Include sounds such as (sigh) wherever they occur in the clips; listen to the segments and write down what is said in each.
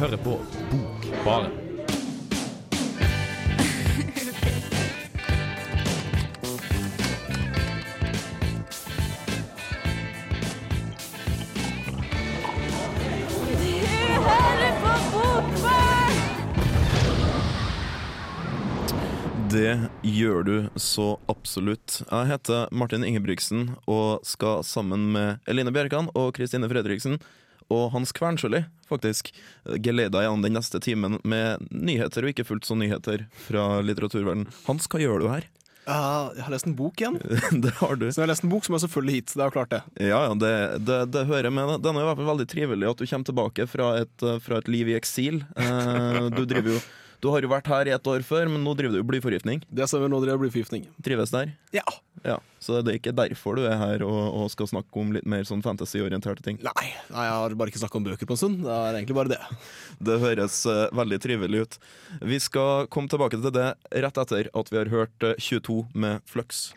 hører på Bokbaren. Det gjør du så absolutt. Jeg heter Martin Ingebrigtsen og skal sammen med Eline Bjerkan og Kristine Fredriksen og Hans Kvernsjøli faktisk gelede deg gjennom den neste timen med nyheter og ikke fullt så nyheter fra litteraturverdenen. Hans, hva gjør du her? Ja, jeg har lest en bok igjen. (laughs) det har du. Så jeg har lest en bok som er selvfølgelig hit. Det har klart, det. Ja, ja, det, det, det hører med. Den er i hvert fall veldig trivelig at du kommer tilbake fra et, fra et liv i eksil. Uh, du driver jo du har jo vært her i et år før, men nå driver du blyforgiftning. Det stemmer, nå driver jeg blyforgiftning. Trives der? Ja. Ja. Så det er ikke derfor du er her og, og skal snakke om litt mer sånn fantasy-orienterte ting? Nei, nei, jeg har bare ikke snakka om bøker på en stund. Det er egentlig bare det. (laughs) Det høres uh, veldig trivelig ut. Vi skal komme tilbake til det rett etter at vi har hørt uh, 22 med Flux.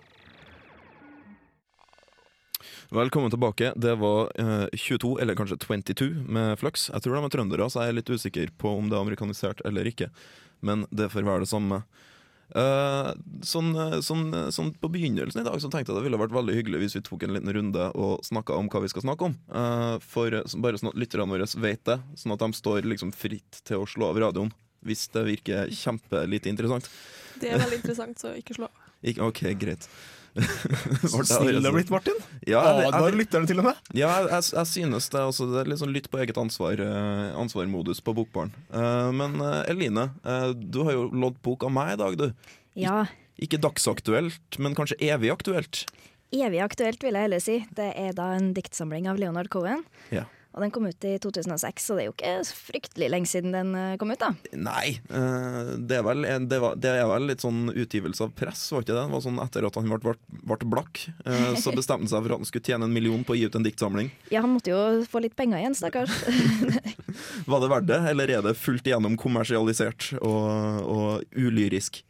Velkommen tilbake. Det var uh, 22, eller kanskje 22, med Flux. Jeg tror de er trøndere, så jeg er litt usikker på om det er amerikanisert eller ikke. Men det får være det samme. Uh, sånn, sånn, sånn, På begynnelsen i dag så tenkte jeg det ville vært veldig hyggelig hvis vi tok en liten runde og snakka om hva vi skal snakke om. Uh, for Bare sånn at lytterne våre vet det, sånn at de står liksom fritt til å slå av radioen hvis det virker kjempelite interessant. Det er veldig interessant, så ikke slå av. OK, greit. (laughs) Så snill du har blitt, Martin. Ja, Å, jeg, da har jeg, lytterne til og med. ja, jeg, jeg synes det. Også, det er litt sånn lytt på eget ansvar eh, ansvarmodus på Bokbaren. Eh, men eh, Eline, du har jo lånt bok av meg i dag, du. Ja, Ikke dagsaktuelt, men kanskje evig aktuelt. evig aktuelt vil jeg heller si. Det er da en diktsamling av Leonard Cohen. Ja. Og den kom ut i 2006, så det er jo ikke fryktelig lenge siden den eh, kom ut, da. Nei, eh, det er, vel, det, var, det er vel litt sånn utgivelse av press, var ikke det? Det var sånn Etter at han ble, ble, ble blakk, eh, så (laughs) bestemte han seg for at han skulle tjene en million på å gi ut en diktsamling. Ja, han måtte jo få litt penger igjen, stakkars. (laughs) Var det verdt det, eller er det fullt igjennom kommersialisert og, og ulyrisk?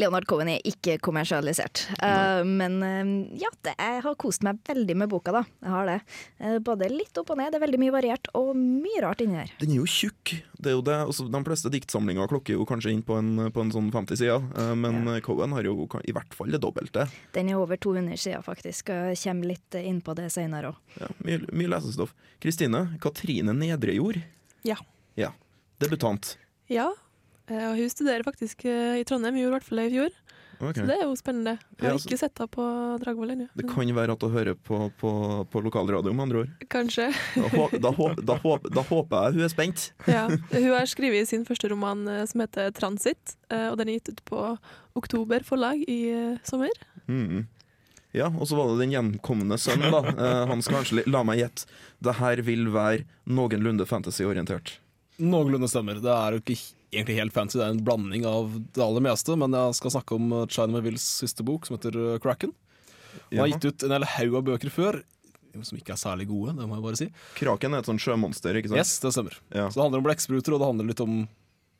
Leonard Cohen er ikke kommersialisert. Uh, men uh, ja, det, jeg har kost meg veldig med boka, da. Jeg har det. Uh, både litt opp og ned. Det er veldig mye variert, og mye rart inni her. Den er jo tjukk. Det er jo det. Altså, de fleste diktsamlinger klokker jo kanskje inn på en, på en sånn 50 sider, men Cohen har jo i hvert fall det dobbelte. Den er over 200 sider, faktisk. og Jeg kommer litt inn på det senere òg. Ja, mye, mye lesestoff. Kristine Katrine Nedrejord. Ja. ja. Debutant. Ja, og hun studerer faktisk eh, i Trondheim, hun gjorde i hvert fall det i fjor. Okay. Så det er jo spennende. Jeg har Ja, ikke sett henne på Dragvoll ennå. Det kan være at du hører på, på, på lokalradio, med andre ord. Kanskje. Da, håp, da, håp, da, håp, da håper jeg hun er spent. (laughs) Ja. Hun har skrevet sin første roman eh, som heter 'Transit', eh, og den er gitt ut på Oktober forlag i eh, sommer. Mm. Ja, og så var det den gjenkomne sønnen, da. (laughs) Eh, han skal kanskje La meg gjette. Det her vil være noenlunde fantasy-orientert. Noenlunde stemmer. Det er jo ikke egentlig helt fancy, det er en blanding av det aller meste. Men jeg skal snakke om uh, China Mavilles siste bok, som heter uh, Kraken. Han har gitt ut en hel haug av bøker før, som ikke er særlig gode. det må jeg bare si. Kraken er et sånt sjømonster, ikke sant? Yes, det stemmer. Ja. Så det handler om blekkspruter, og det handler litt om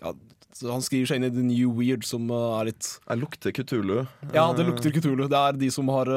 ja, så Han skriver seg inn i the new weird, som uh, er litt Jeg lukter Kutulu. Ja, det Eh, lukter Kutulu. Det er de som har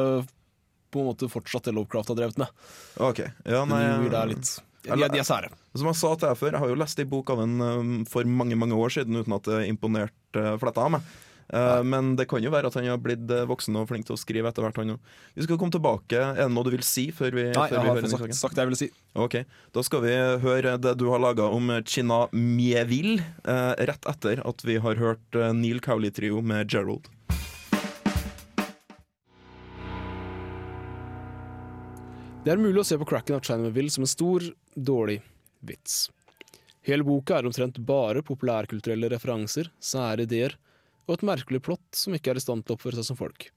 på en måte fortsatt det Lovecraft har drevet med. OK. Ja, nei... The new weird er litt De de er sære. Som jeg sa til deg før, jeg har jo lest ei bok av en um, for mange mange år siden uten at det imponerte uh, fletta av meg. Eh, men det kan jo være at han har blitt eh, voksen og flink til å skrive etter hvert, han. Vi skal komme tilbake. Er det noe du vil si før vi, Nei, før jeg vi har hører sagt, sagt det jeg ville si. Ok, Da skal vi høre det du har laga om China Mieville, eh, rett etter at vi har hørt Neil Cowley-trio med Gerald. Det er mulig å se på Cracken av Chinamanville som en stor, dårlig vits. Hele boka er omtrent bare populærkulturelle referanser, sære ideer og et merkelig plott som ikke er i stand til å oppføre seg som folk.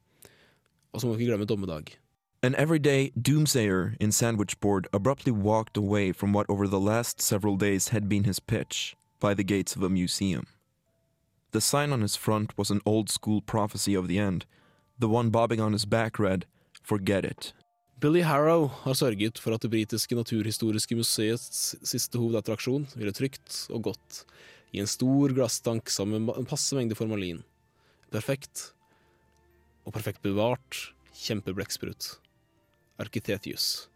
Og så må vi ikke glemme Dommedag. An everyday doomsayer in Sandwich Board abruptly walked away from what over the last several days had been his pitch by the gates of a museum. The sign on his front was an old school prophecy of the end. The one bobbing on his back read, Forget it. Billy Harrow har sørget for at det britiske naturhistoriske museets siste hovedattraksjon ville trygt og godt i en stor glasstank sammen med en passe mengde formalin. Perfekt, og perfekt bevart, kjempeblekksprut. Arkitetius.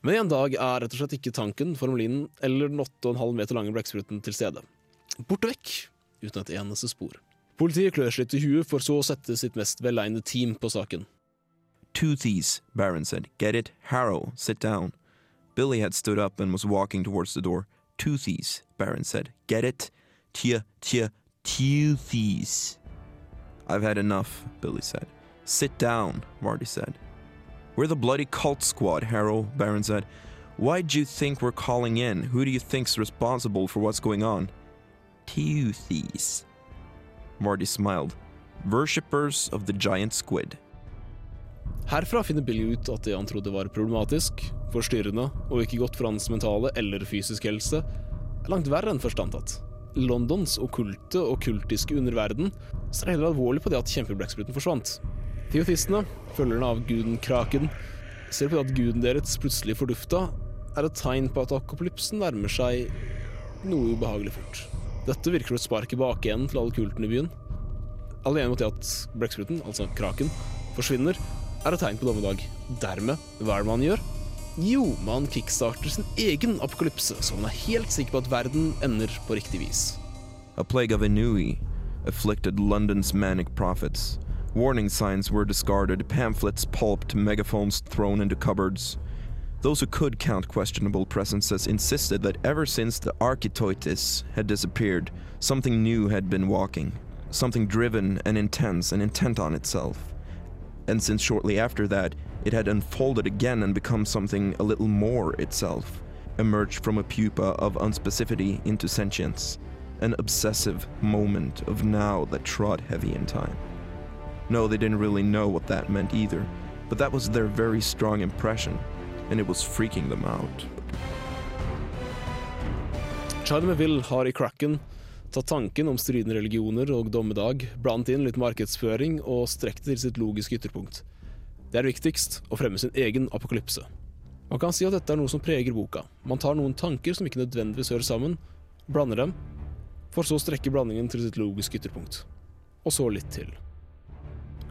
Men en dag er rett og slett ikke tanken, formalinen eller den 8,5 meter lange blekkspruten til stede. Borte vekk, uten et eneste spor. Politiet klør seg litt i huet, for så å sette sitt mest velegnede team på saken. Toothies, Baron said. Get it? Harrow, sit down. Billy had stood up and was walking towards the door. Toothies, Baron said. Get it? Tja, tja, toothies. I've had enough, Billy said. Sit down, Marty said. We're the bloody cult squad, Harrow, Baron said. Why'd you think we're calling in? Who do you think's responsible for what's going on? Toothies. Marty smiled. Worshippers of the giant squid. Herfra finner Billy ut at det han trodde var problematisk, forstyrrende og ikke godt for hans mentale eller fysiske helse, er langt verre enn først antatt. Londons okkulte og kultiske underverden ser heller alvorlig på det at kjempeblekkspruten forsvant. Teofistene, følgerne av guden Kraken, ser på det at guden deres plutselig fordufta, er et tegn på at akopolypsen nærmer seg noe ubehagelig fort. Dette virker som et spark i bakenden til alle kultene i byen. Alle om det at blekkspruten, altså Kraken, forsvinner, er et tegn på dommedag. Dermed, hva er det man gjør? Jo, man kickstarter sin egen apokalypse, så man er helt sikker på at verden ender på riktig vis. A plague of Inui afflicted London's manic prophets. Warning signs were discarded, pamphlets pulped, megaphones thrown into cupboards. Those who could count questionable presences insisted that ever since the Architoitis had disappeared, something new had been walking. Something driven and intense and intent on itself. And since shortly after that, it had unfolded again and become something a little more itself, emerged from a pupa of unspecificity into sentience, an obsessive moment of now that trod heavy in time. No, they didn't really know what that meant either, but that was their very strong impression, and it was freaking them out. Charlie Melville har i Cracken tatt tanken om stridende religioner og dommedag, blant inn litt markedsføring og strekk det til sitt logiske ytterpunkt. Det er viktigst å fremme sin egen apokalypse. Man kan si at dette er noe som preger boka. Man tar noen tanker som ikke nødvendigvis hører sammen, blander dem, for så å strekke blandingen til sitt logiske ytterpunkt. Og så litt til.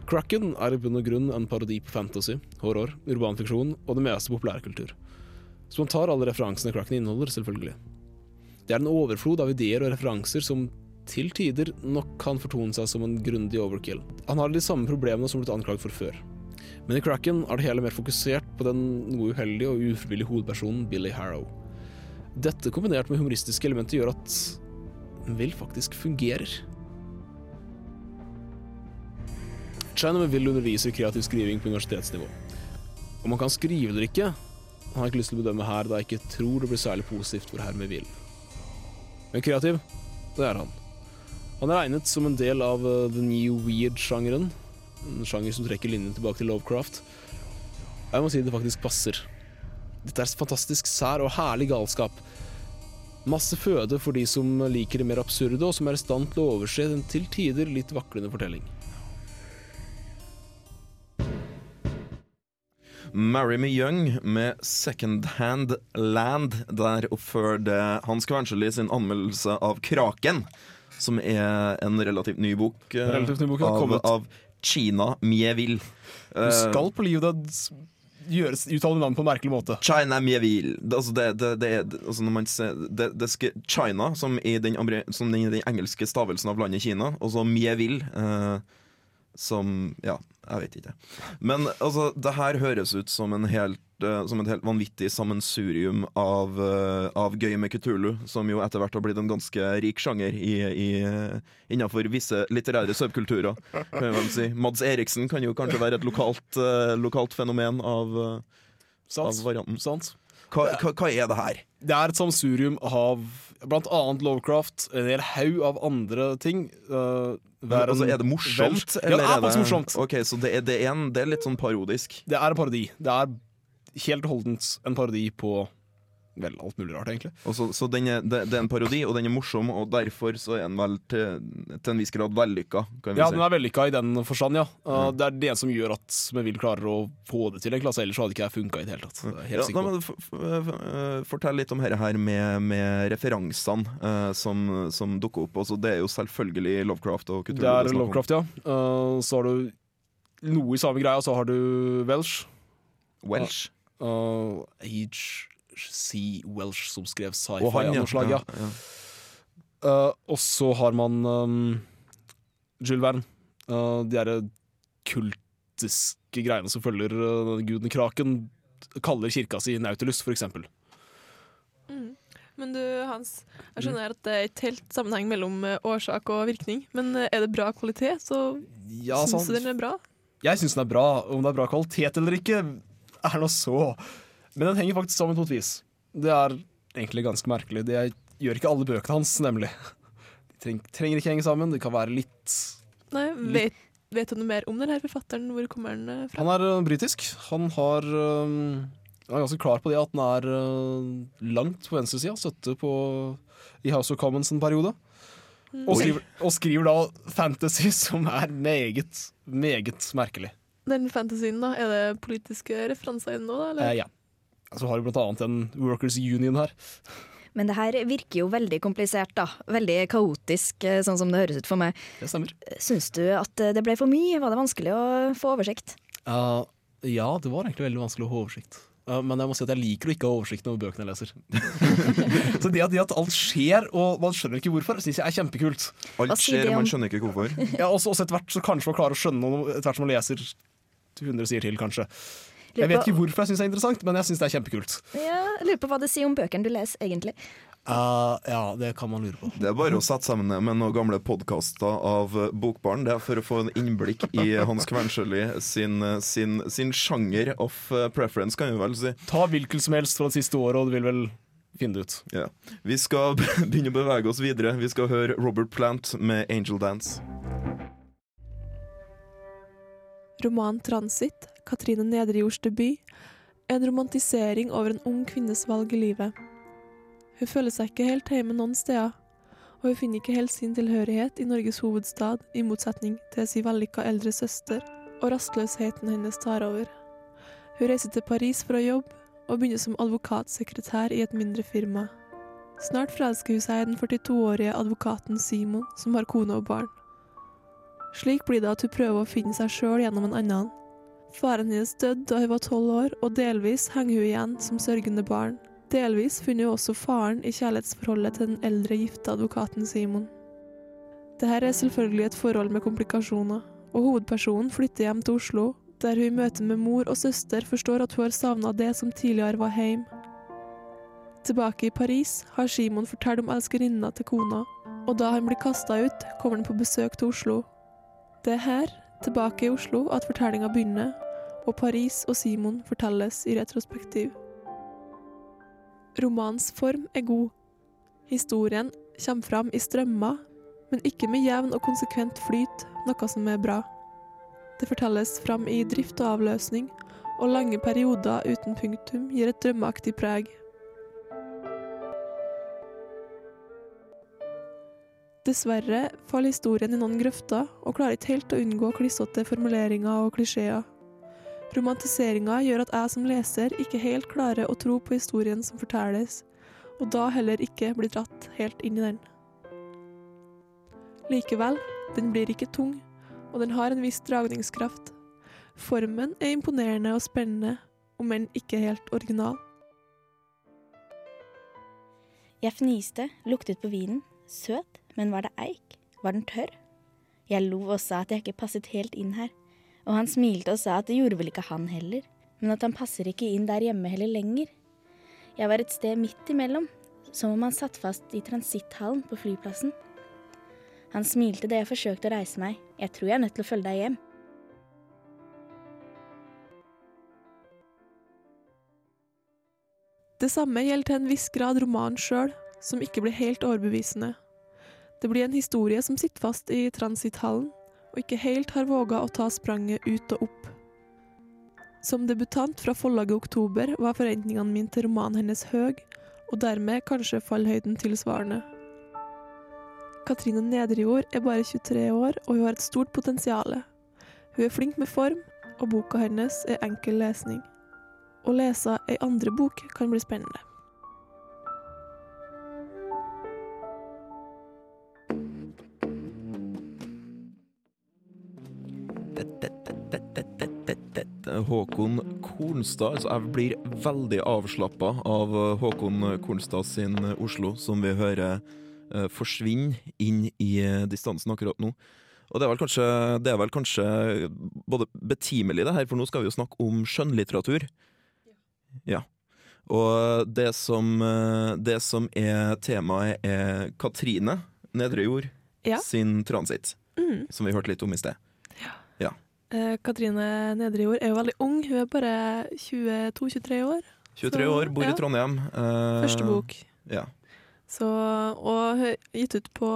Cracken er i bunn og grunn en parodi på fantasy, horror, urban fiksjon og det meste populærkultur. Så man tar alle referansene Cracken inneholder, selvfølgelig. Det er en overflod av ideer og referanser som til tider nok kan fortone seg som en grundig overkill. Han har de samme problemene som blitt anklaget for før. Men i Cracken er det hele mer fokusert på den noe uheldige og ufrivillige hovedpersonen Billy Harrow. Dette kombinert med humoristiske elementer gjør at Will faktisk fungerer. China vil undervise i kreativ skriving på universitetsnivå. Om han kan skrive eller ikke, har jeg ikke lyst til å bedømme her, da jeg ikke tror det blir særlig positivt for herr med Will. Men kreativ, det er han. Han er regnet som en del av the new weird-sjangeren. En sjanger som trekker linjen tilbake til Lovecraft. Jeg må si det faktisk passer. Dette er fantastisk sær og herlig galskap. Masse føde for de som liker det mer absurde, og som er i stand til å overse en til tider litt vaklende fortelling. Marry Me Young med Second Hand Land der, oppførte Hans Kvernsjøli sin anmeldelse av Kraken, som er en relativt ny bok, eh, Relativt ny bok, av, av China Mieville. Du skal på livet ditt gjøres, uttale navn på en merkelig måte. China Mieville. Altså det, det, det, altså når man ser, det, det skal, China, som i den, som i den engelske stavelsen av landet Kina, og så Mieville, eh, som Ja, jeg vet ikke. Men altså, det her høres ut som, en helt, uh, som et helt vanvittig sammensurium av, uh, av gøy med Kutulu, som jo etter hvert har blitt en ganske rik sjanger i, i, innenfor visse litterære subkulturer. Si. Mads Eriksen kan jo kanskje være et lokalt, uh, lokalt fenomen av, av varianten. Sans. Hva, hva, hva er det her? Det er et sammensurium av blant annet Lovecraft, en hel haug av andre ting. Uh, hver altså, er det morsomt? Ja, det er faktisk morsomt. Ok, Så det er, det, er en, det er litt sånn parodisk? Det er en parodi. Det er helt holdent en parodi på vel, alt mulig rart, egentlig. Og så, så den er, det, det er en parodi, og den er morsom, og derfor så er den vel til, til en viss grad vellykka. Kan vi Ja, si. den er vellykka i den forstand, ja. Uh, Det er det som gjør at vi vil klarer å få det til en klasse, ellers hadde ikke jeg funka i det hele tatt. Det Ja, helt nei, men f- f- f- Fortell litt om dette her med, med referansene uh, som, som dukker opp. Altså, det er jo selvfølgelig Lovecraft og kultur. Det er det. Lovecraft, ja. Uh, Så har du noe i samme greia, så har du Welsh. Welsh. Uh, H.C. Welsh som skrev sci-fi Og han, av ja. noe slag. Ja. ja. Uh, og så har man um, Jules Verne. Uh, de derre kultiske greiene som følger uh, guden Kraken. Kaller kirka si Nautilus, for eksempel. Mm. Men du, Hans, jeg skjønner at det er ikke helt sammenheng mellom årsak og virkning. Men er det bra kvalitet, så Ja, syns du den er bra? Jeg syns den er bra. Om det er bra kvalitet eller ikke, er nå så. Men den henger faktisk sammen på et vis. Det er egentlig ganske merkelig. Det gjør ikke alle bøkene hans, nemlig. De treng, trenger ikke henge sammen. Det kan være litt Nei, vet, vet du noe mer om denne forfatteren? Hvor kommer den eh, fra? Han er uh, britisk. Han har um, Han er ganske klar på det at han er uh, langt på venstresida. Støtte på i House of Commons en periode. Mm. Og skriver, og skriver da fantasy (laughs) som er meget, meget merkelig. Den fantasyen, da, er det politiske referanser i den nå, da? Eller? Eh, ja. Så har vi blant annet en Workers Union her. Men det her virker jo veldig komplisert, da. Veldig kaotisk, eh, sånn som det høres ut for meg. Det stemmer. Syns du at eh, det ble for mye? Var det vanskelig å få oversikt? Uh, ja, det var egentlig veldig vanskelig å få oversikt. Uh, men jeg må si at jeg liker å ikke ha oversikt over bøkene jeg leser. (laughs) så det at, det at alt skjer, og man skjønner ikke hvorfor, syns jeg er kjempekult. Alt skjer, og man skjønner ikke hvorfor. Ja, også, også etter hvert så kanskje man klarer å skjønne noe etter hvert som man leser 100 sider til, kanskje. Jeg vet ikke hvorfor jeg syns det er interessant, men jeg syns det er kjempekult. Ja, jeg lurer på hva det sier om bøkene du leser, egentlig. Uh, ja, det kan man lure på. Det er bare å sette sammen med noen gamle podkaster av Bokbarn. Det er for å få en innblikk i Hans Kvernsjøli sin, sin, sin sjanger of preference, kan vi vel si. Ta hvilken som helst fra det siste året, og du vil vel finne det ut. Ja. Vi skal begynne å bevege oss videre. Vi skal høre Robert Plant med 'Angel Dance'. Roman 'Transit', Katrine Nedrejords debut, en romantisering over en ung kvinnes valg i livet. Hun føler seg ikke helt hjemme noen steder, og hun finner ikke helt sin tilhørighet i Norges hovedstad, i motsetning til sin vellykka eldre søster, og rastløsheten hennes tar over. Hun reiser til Paris for å jobbe, og begynner som advokatsekretær i et mindre firma. Snart forelsker hun seg i den 42-årige advokaten Simon, som har kone og barn. Slik blir det at hun prøver å finne seg sjøl gjennom en annen. Faren hennes døde da hun var tolv år, og delvis henger hun igjen som sørgende barn. Delvis finner hun også faren i kjærlighetsforholdet til den eldre gifte advokaten Simon. Dette er selvfølgelig et forhold med komplikasjoner, og hovedpersonen flytter hjem til Oslo, der hun i møte med mor og søster forstår at hun har savna det som tidligere var heim. Tilbake i Paris har Simon fortalt om elskerinna til kona, og da han blir kasta ut, kommer han på besøk til Oslo. Det er her, tilbake i Oslo, at fortellinga begynner, og Paris og Simon fortelles i retrospektiv. Romanens form er god. Historien kommer fram i strømmer, men ikke med jevn og konsekvent flyt, noe som er bra. Det fortelles fram i drift og avløsning, og lange perioder uten punktum gir et drømmeaktig preg. Dessverre faller historien i noen grøfter, og klarer ikke helt å unngå klissete formuleringer og klisjeer. Romantiseringa gjør at jeg som leser ikke helt klarer å tro på historien som fortelles, og da heller ikke blir dratt helt inn i den. Likevel, den blir ikke tung, og den har en viss dragningskraft. Formen er imponerende og spennende, om enn ikke helt original. Jeg fniste, luktet på vinen. Søt, men var det eik? Var den tørr? Jeg lo og sa at jeg ikke passet helt inn her, og han smilte og sa at det gjorde vel ikke han heller, men at han passer ikke inn der hjemme heller lenger. Jeg var et sted midt imellom, som om han satt fast i transitthallen på flyplassen. Han smilte da jeg forsøkte å reise meg, jeg tror jeg er nødt til å følge deg hjem. Det samme gjelder til en viss grad romanen sjøl, som ikke blir helt overbevisende. Det blir en historie som sitter fast i transitthallen, og ikke helt har våga å ta spranget ut og opp. Som debutant fra forlaget Oktober var forventningene mine til romanen hennes høy, og dermed kanskje fallhøyden tilsvarende. Katrine Nedrejord er bare 23 år, og hun har et stort potensial. Hun er flink med form, og boka hennes er enkel lesning. Å lese ei andre bok kan bli spennende. Håkon Kornstad. Altså, jeg blir veldig avslappa av eh, Håkon Kornstad sin eh, Oslo, som vi hører eh, forsvinne inn i distansen akkurat nå. Og det er, kanskje, det er vel kanskje både betimelig, det her, for nå skal vi jo snakke om skjønnlitteratur. Ja. Og det som, det som er temaet, er Katrine Nedrejord Ja. sin transit, Mm. som vi hørte litt om i sted. Eh, Katrine Nedrejord er jo veldig ung. Hun er bare 22-23 år. 23 Så, år, bor ja. i Trondheim. Uh, Første bok. Ja. Så, og hun er gitt ut på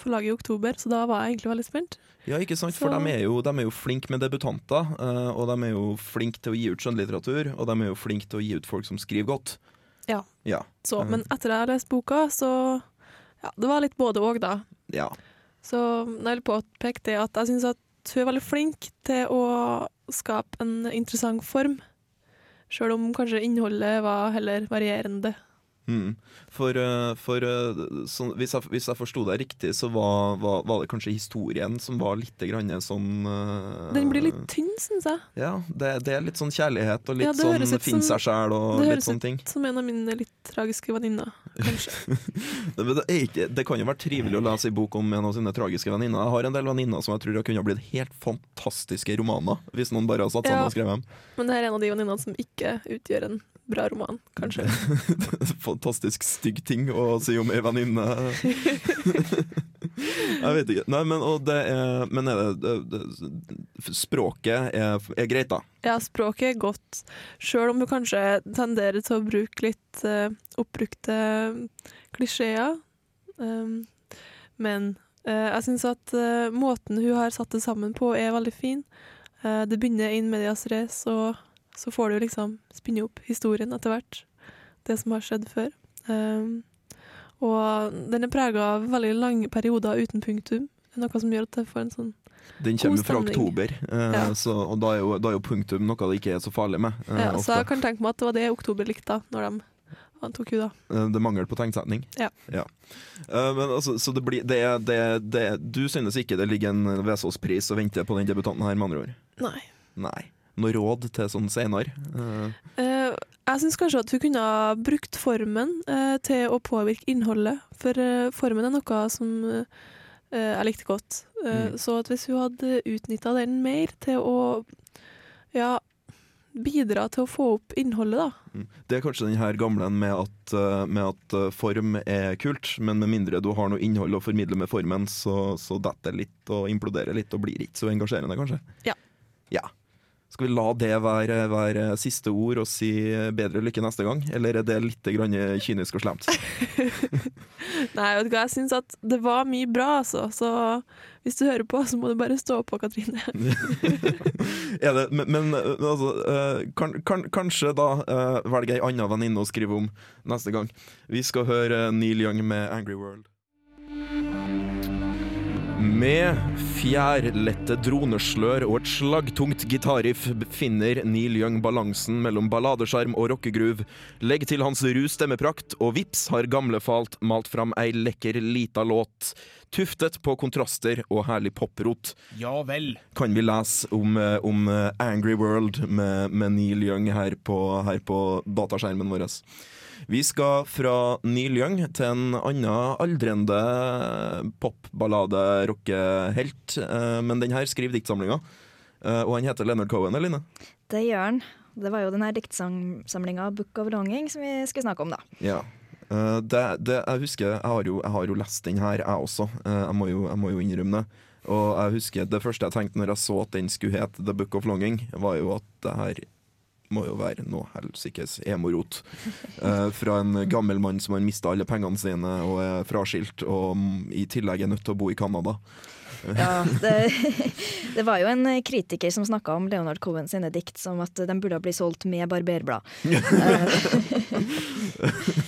forlaget i oktober, så da var jeg egentlig veldig spent. ja, ikke sant? For de er jo, de er jo flinke med debutanter, uh, og de er jo flinke til å gi ut skjønnlitteratur, og de er jo flinke til å gi ut folk som skriver godt. Ja. Ja. Så, men etter at jeg har lest boka, så Ja, det var litt både og, da. ja. Så jeg vil påpeke det at jeg syns at hun er veldig flink til å skape en interessant form. Sjøl om kanskje innholdet var heller varierende. Mm. For, eh, for eh, sånn, hvis, jeg, hvis jeg forsto deg riktig, så var, var, var det kanskje historien som var litt grann sånn uh, Den blir litt tynn, syns jeg. Ja, det, det er litt sånn kjærlighet og litt Ja, sånn finn finne seg sjæl og det høres ut. Som en av mine litt tragiske venninner, kanskje. (laughs) Det, det, ikke, det kan jo være trivelig å lese en bok om en av sine tragiske venninner. Jeg har en del venninner som jeg tror kunne blitt helt fantastiske romaner, hvis noen bare har satt sammen Ja. og skrevet dem. Men det er en av de venninnene som ikke utgjør en bra roman, kanskje. (laughs) Fantastisk stygg ting å si om ei venninne. (laughs) Jeg vet ikke. Nei, men, er, men er det, det, det Språket er, er greit, da. Ja, språket er godt, sjøl om du kanskje tenderer til å bruke litt uh, oppbrukte klisjeer. Um, men uh, jeg syns at uh, måten hun har satt det sammen på, er veldig fin. Eh, det begynner in medias race, og så får du liksom spinne opp historien etter hvert. Det som har skjedd før. Um, og den er prega av veldig lange perioder uten punktum. Noe som gjør at det får en sånn Den kommer fra oktober, eh, Ja. så, og da er, jo, da er jo punktum noe det ikke er så farlig med. eh, ja, Så jeg kan tenke meg at det var det oktober likte, da, når de. Eh, Det er mangel på tegnsetning. Ja. Eh, men altså, så det blir det, det, det, Du synes ikke det ligger en Vesaas-pris og venter på den debutanten her, med andre ord? Nei. Nei. Noe råd til sånn senere? Eh, jeg syns kanskje at hun kunne ha brukt formen eh, til å påvirke innholdet, for formen er noe som jeg likte godt. Mm. Så at hvis hun hadde utnytta den mer til å ja, bidra til å få opp innholdet, da. Mm. Det er kanskje den her gamle med at, med at form er kult, men med mindre du har noe innhold å formidle med formen, så, så detter det litt og imploderer litt og blir ikke så engasjerende, kanskje. Ja. Ja. Skal vi la det være, være siste ord og si bedre lykke neste gang, eller er det litt grann kynisk og slemt? (laughs) Nei, vet du hva, jeg syns at det var mye bra, altså. Så hvis du hører på, så må du bare stå på, Katrine. (laughs) (laughs) det, men, men eh, altså, eh, kan, kan, kanskje da velger velge ei anna venninne å skrive om neste gang. Vi skal høre Neil Young med 'Angry World'. Med fjærlette droneslør og et slagtungt gitarriff finner Neil Young balansen mellom balladeskjerm og rockegruv. Legg til hans ru stemmeprakt, og vips har gamlefalt malt fram ei lekker lita låt. Tuftet på kontraster og herlig poprot Ja vel. kan vi lese om, eh, om eh, Angry World med, med Neil Young her på, her på dataskjermen vår. Vi skal fra Neil Young til en annen aldrende popballade-rockehelt. eh, Men den her skriver diktsamlinga, eh, og han heter Leonard Cohen, eller Line? Det gjør han. Det var jo den her diktsamlinga 'Book of Longing' som vi skulle snakke om, da. Ja. Eh, det, det, jeg husker, jeg har, jo, jeg har jo lest den her, jeg også. Jeg, må jo, jeg må jo innrømme det. Og jeg husker det første jeg tenkte når jeg så at den skulle hete The Book of Longing, var jo at det her må jo være noe helsikes emorot. Eh, fra en gammel mann som har mista alle pengene sine og er fraskilt, og i tillegg er nødt til å bo i Canada. Ja, det, (laughs) det var jo en kritiker som snakka om Leonard Cohen sine dikt som at de burde bli solgt med barberblad. (laughs)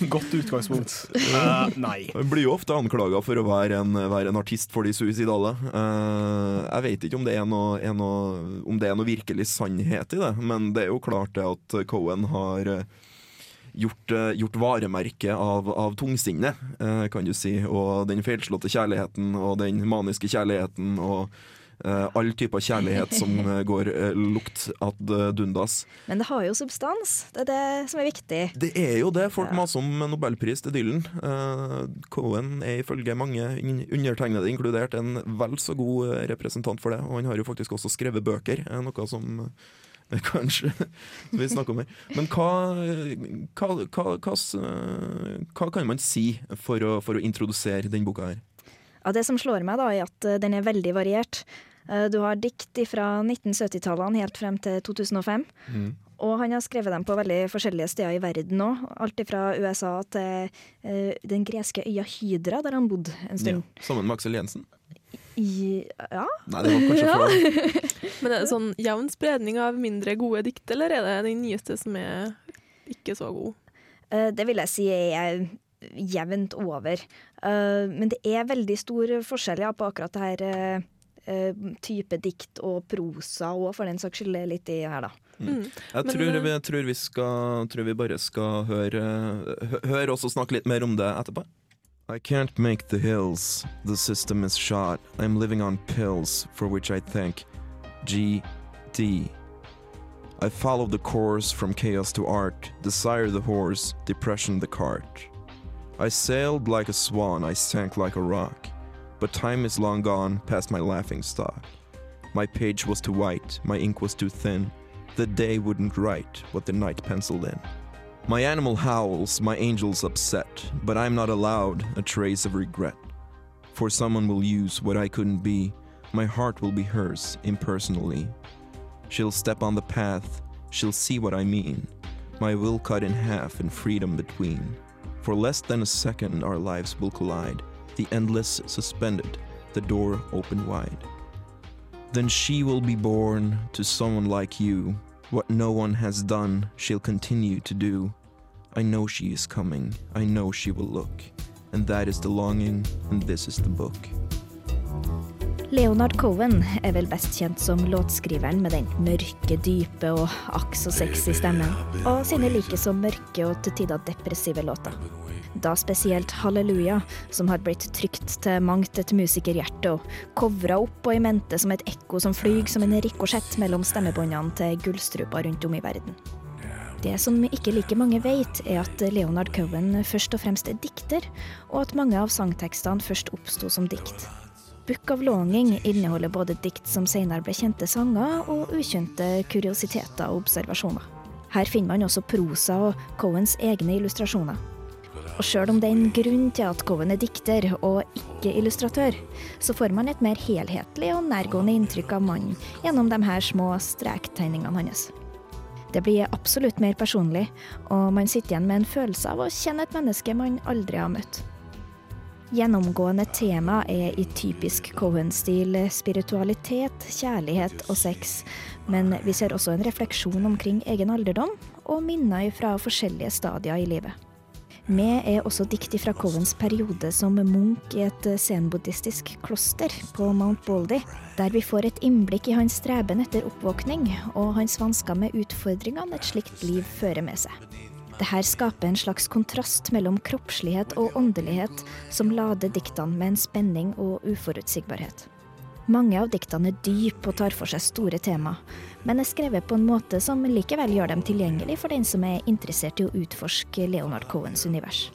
Godt utgangspunkt. Uh, nei. (laughs) Jeg blir jo ofte anklaga for å være en, være en artist for de suicidale. Uh, jeg vet ikke om det, er noe, er noe, om det er noe virkelig sannhet i det, men det er jo klart det at Cohen har eh, gjort, eh, gjort varemerke av, av tungsinnet, eh, kan du si, og den feilslåtte kjærligheten og den maniske kjærligheten og uh, all type kjærlighet som (laughs) går uh, lukt ad dundas. Men det har jo substans. Det er det som er viktig. Det er jo det. Folk Ja. maser om nobelpris til Dylan. Cohen er ifølge mange, undertegnede inkludert, en vel så god representant for det. Og han har jo faktisk også skrevet bøker, noe som eh, kanskje vi snakker om her. Men hva, hva, hva, hva, kan man si for å, for å introdusere denne boka her? Ja, det som slår meg, da, er at eh, den er veldig variert. Eh, Du har dikt fra 1970-tallene helt frem til 2005. Og han har skrevet dem på veldig forskjellige steder i verden òg. Alt fra USA til uh, den greske øya Hydra, der han bodde en stund. Ja, sammen med Aksel Jensen? Ja. Nei, det var kanskje før. (laughs) Men er det sånn jevn spredning av mindre gode dikt, eller er det den nyeste som er ikke så god? Eh, Det vil jeg si er jevnt over. Eh, Men det er veldig stor forskjell ja, på akkurat det her eh, type dikt og prosa òg, for den saks skyld, litt i her, da. Mm. Jeg Men, tror, vi, tror, vi skal, tror vi bare skal høre, hø- høre oss og snakke litt mer om det etterpå. I can't make the hills. The system is shot. I'm living on pills for which I thank GD. I follow the course from chaos to art, desire the horse, depression the cart. I sailed like a swan, I sank like a rock, but time is long gone past my laughing stock. My page was too white, my ink was too thin. The day wouldn't write what the night penciled in. My animal howls, my angel's upset, but I'm not allowed a trace of regret. For someone will use what I couldn't be, my heart will be hers impersonally. She'll step on the path, she'll see what I mean, my will cut in half and freedom between. For less than a second our lives will collide, the endless suspended, the door open wide. Then she will be born to someone like you. What no one has done, she'll continue to do. I know she is coming, I know she will look. And that is the longing, and this is the book. Leonard Cohen er vel best kjent som låtskriveren med den mørke, dype og akk så sexy stemmen, og sine like så mørke og til tider depressive låter. Da spesielt Halleluja, som har blitt trykt til mangt et musikerhjerte og covra opp og i mente som et ekko som flyg som en rikosjett mellom stemmebåndene til gullstruper rundt om i verden. Det som ikke like mange vet, er at Leonard Cohen først og fremst er dikter, og at mange av sangtekstene først oppsto som dikt. Book of Longing inneholder både dikt som senere ble kjente sanger, og ukjente kuriositeter og observasjoner. Her finner man også prosa og Cohens egne illustrasjoner. Og sjøl om det er en grunn til at Cohen er dikter og ikke illustratør, så får man et mer helhetlig og nærgående inntrykk av mannen gjennom de her små strektegningene hans. Det blir absolutt mer personlig, og man sitter igjen med en følelse av å kjenne et menneske man aldri har møtt. Gjennomgående tema er i typisk Cohen-stil spiritualitet, kjærlighet og sex, men vi ser også en refleksjon omkring egen alderdom og minner fra forskjellige stadier i livet. Med er også dikt fra Covens periode som munk i et senbuddhistisk kloster på Mount Baldy, der vi får et innblikk i hans streben etter oppvåkning og hans vansker med utfordringene et slikt liv fører med seg. Dette skaper en slags kontrast mellom kroppslighet og åndelighet, som lader diktene med en spenning og uforutsigbarhet. Mange av diktene er dype og tar for seg store tema, men er skrevet på en måte som likevel gjør dem tilgjengelig for den som er interessert i å utforske Leonard Cohens univers.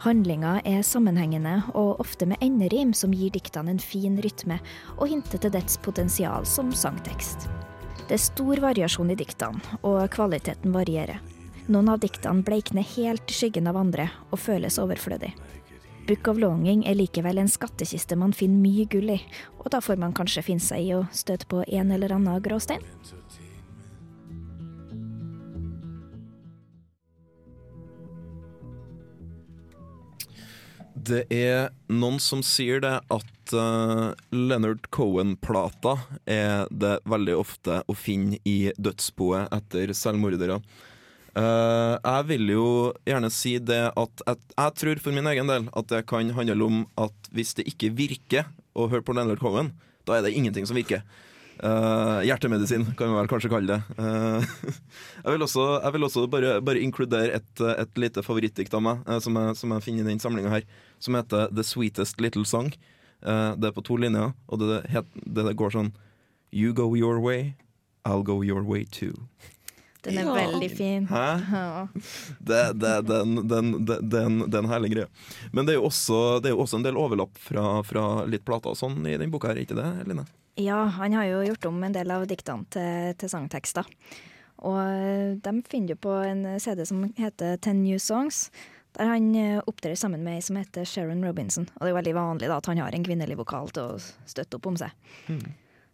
Handlinga er sammenhengende og ofte med enderim som gir diktene en fin rytme og hinter til dets potensial som sangtekst. Det er stor variasjon i diktene, og kvaliteten varierer. Noen av diktene bleikner helt i skyggen av andre og føles overflødig. Book of Longing er likevel en skattkiste man finner mye gull i, og da får man kanskje finne seg i å støte på en eller annen gråstein. Det er noen som sier det at uh, Leonard Cohen-plata er det veldig ofte å finne i dødsboet etter selvmordere. Uh, jeg vil jo gjerne si det at jeg, jeg tror for min egen del at det kan handle om at hvis det ikke virker å høre på Leonard Cohen, da er det ingenting som virker. Uh, hjertemedisin, kan vi vel kanskje kalle det. Uh, (laughs) jeg vil også, jeg vil også bare, bare inkludere et, et lite favorittdikt av meg, som, jeg, som jeg finner i den samlinga her, som heter The Sweetest Little Song. Det er på to linjer, og det, det, det går sånn You go your way, I'll go your way too. Den er Ja. veldig fin. Hæ? Ja. Det, det, den, den, den, den, er herlig greie. Men det er jo også, det er jo også en del overlapp fra, fra litt plater og sånn i den boka her, ikke det, Line? Ja, han har jo gjort om en del av diktene til, til sangtekster. Og eh, de finner du på en CD som heter Ten New Songs, der han eh, opptrer sammen med ei som heter Sharon Robinson. Og det er veldig vanlig da, at han har en kvinnelig vokal til å støtte opp om seg.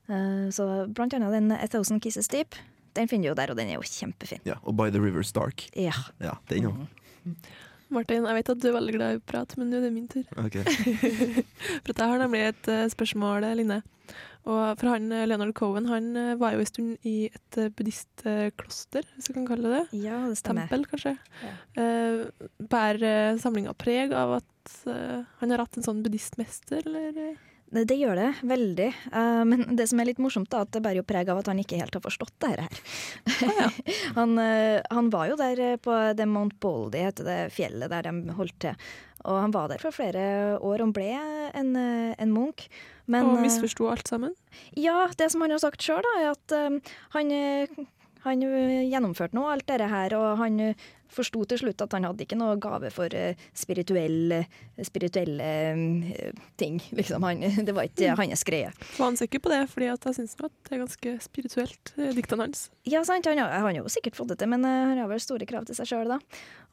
Eh, Så blant annet den A Thousand Kisses Deep, den finner du jo der, og den er jo kjempefin. Ja, og By the River's Dark. Ja. Ja, den òg. Martin, jeg vet at du er veldig glad i prat, men nå er det min tur. Ok. (laughs) For jeg har nemlig et eh, spørsmål, Line. Og for han, eh, Leonard Cohen han eh, var jo en stund i et buddhistkloster, hvis vi kan kalle det det. ja, det stemmer. Tempel, kanskje. Uh, Bærer samlinga preg av at han har hatt en sånn buddhistmester, eller? Det, det gjør det, veldig. Eh, men det som er litt morsomt, er at det bærer jo preg av at han ikke helt har forstått det her. (laughs) han, eh, han var jo der eh, på det Mount Baldy, heter det fjellet der de holdt til. Og han var der for flere år og ble en, en munk. Men, og misforsto alt sammen? Ja, det som han har sagt sjøl, er at han, han eh, gjennomførte nå alt dette her, og han uh, forsto til slutt at han hadde ikke noe gave for eh, spirituelle, spirituelle eh, ting. Liksom. Han, det var ikke hans greie. Var han sikker på det? Fordi at jeg syns det er ganske spirituelt, eh, diktene hans. Ja, sant, han har, han har jo sikkert fått det til, men eh, han har vel store krav til seg sjøl, da.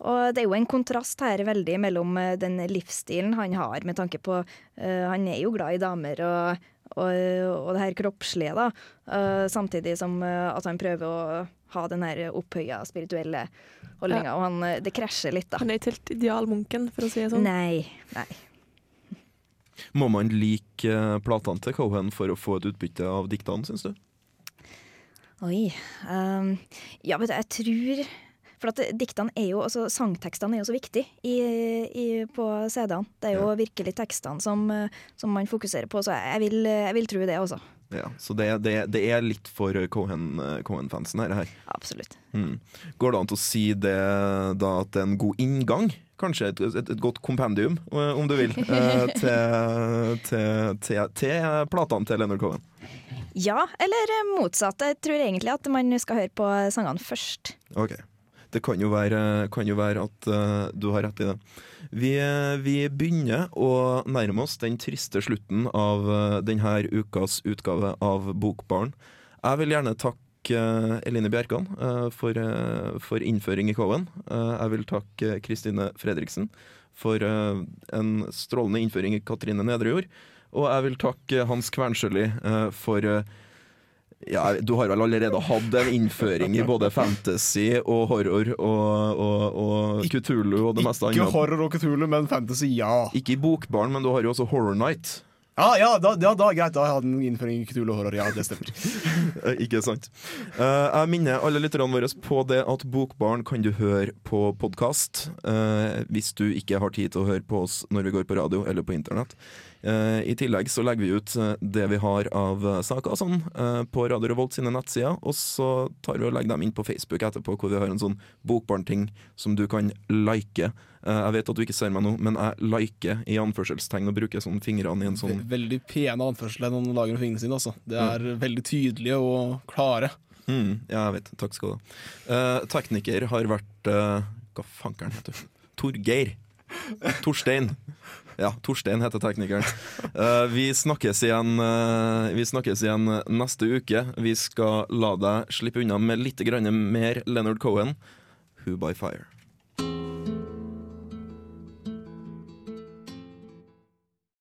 Og det er jo en kontrast her veldig mellom eh, den livsstilen han har, med tanke på uh, Han er jo glad i damer og, og, og det her kroppslige, da. Uh, samtidig som eh, at han prøver å ha den her opphøya spirituelle holdninga. Og han, eh, det krasjer litt, da. Han er ikke helt idealmunken, for å si det sånn. Nei. nei. Må man like platene til Cohen for å få et utbytte av diktene, syns du? Oi. Um, ja, vet du, jeg tror For at diktene er jo, altså sangtekstene er jo så viktige i, i, på CD-ene. Det er jo virkelig tekstene som, eh, som man fokuserer på, så jeg vil, jeg vil tro det også. Ja, så det, det, det er litt for Cohen-fansen, Cohen-fansen her. her. Absolutt. Mm. Går det an til å si det da at det er en god inngang? Kanskje et, et, et godt kompendium, eh, om du vil, eh, (laughs) til, til, til, til platene til Leonard Cohen. Ja, eller eh, motsatt. Jeg tror egentlig at man skal høre på sangene først. Ok. Det kan jo være, kan jo være at uh, du har rett i det. Vi, eh, vi begynner å nærme oss den triste slutten av uh, denne ukas utgave av Bokbarn. Jeg vil gjerne takke uh, Eline Bjerkan eh, for, eh, for innføring i. Eh, jeg vil takke Kristine Fredriksen for eh, en strålende innføring i Katrine Nedrejord. Og jeg vil takke Hans Kvernsjøli eh, for eh, ja, Du har vel allerede hatt en innføring i både fantasy og horror og, og, og Cthulhu og det meste annet. Ikke horror og Cthulhu, men fantasy, ja. Ikke i Bokbarn, men du har jo også Horror Night. Ja, ja, da, ja, da greit. Da har jeg hatt en innføring i Cthulhu horror. Ja, det stemmer. (laughs) Eh, Ikke sant. Uh, jeg minner alle lytterne våre på det at Bokbarn kan du høre på podkast hvis du ikke har tid til å høre på oss når vi går på radio eller på internett. Eh, I tillegg så legger vi ut eh, det vi har av eh, saker sånn på Radio Revolt sine nettsider, og så tar vi og legger dem inn på Facebook etterpå, hvor vi har en sånn Bokbarn-ting som du kan like. Jeg vet at du ikke ser meg nå, men jeg liker i anførselstegn og bruker sånn fingrene i en sånn Veldig pene anførsler noen lager med fingrene sine. Altså. Det er veldig tydelige og klare. Mm, ja, jeg vet. Takk skal du ha. Eh, tekniker har vært eh, Hva fankeren heter du? Torgeir. Torstein. Ja, Torstein heter teknikeren. Uh, vi, snakkes igjen, uh, vi snakkes igjen neste uke. Vi skal la deg slippe unna med litt mer Leonard Cohen. Who by Fire.